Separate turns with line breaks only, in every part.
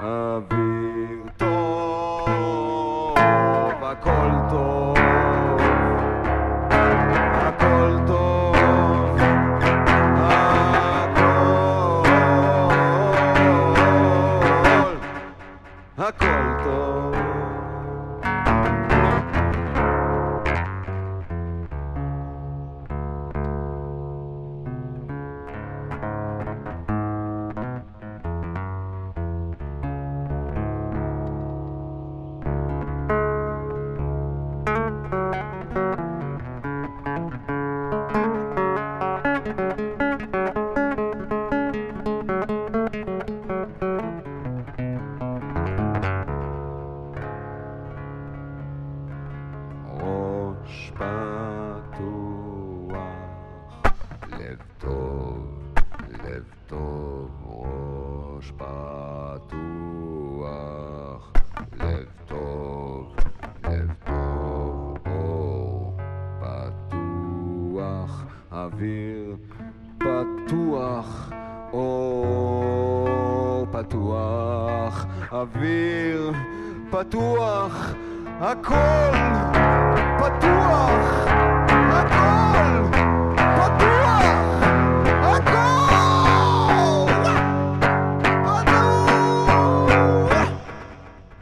אוויר טוב, הכל טוב. ראש פתוח, לב טוב, לב טוב, ראש פתוח, לב טוב, לב טוב, אור פתוח, אוויר פתוח, אור פתוח, אוויר פתוח, הכל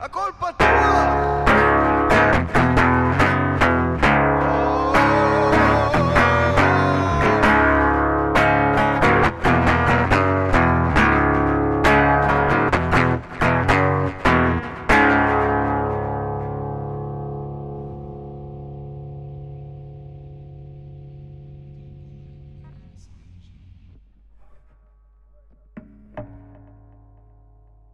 הכל פתוח.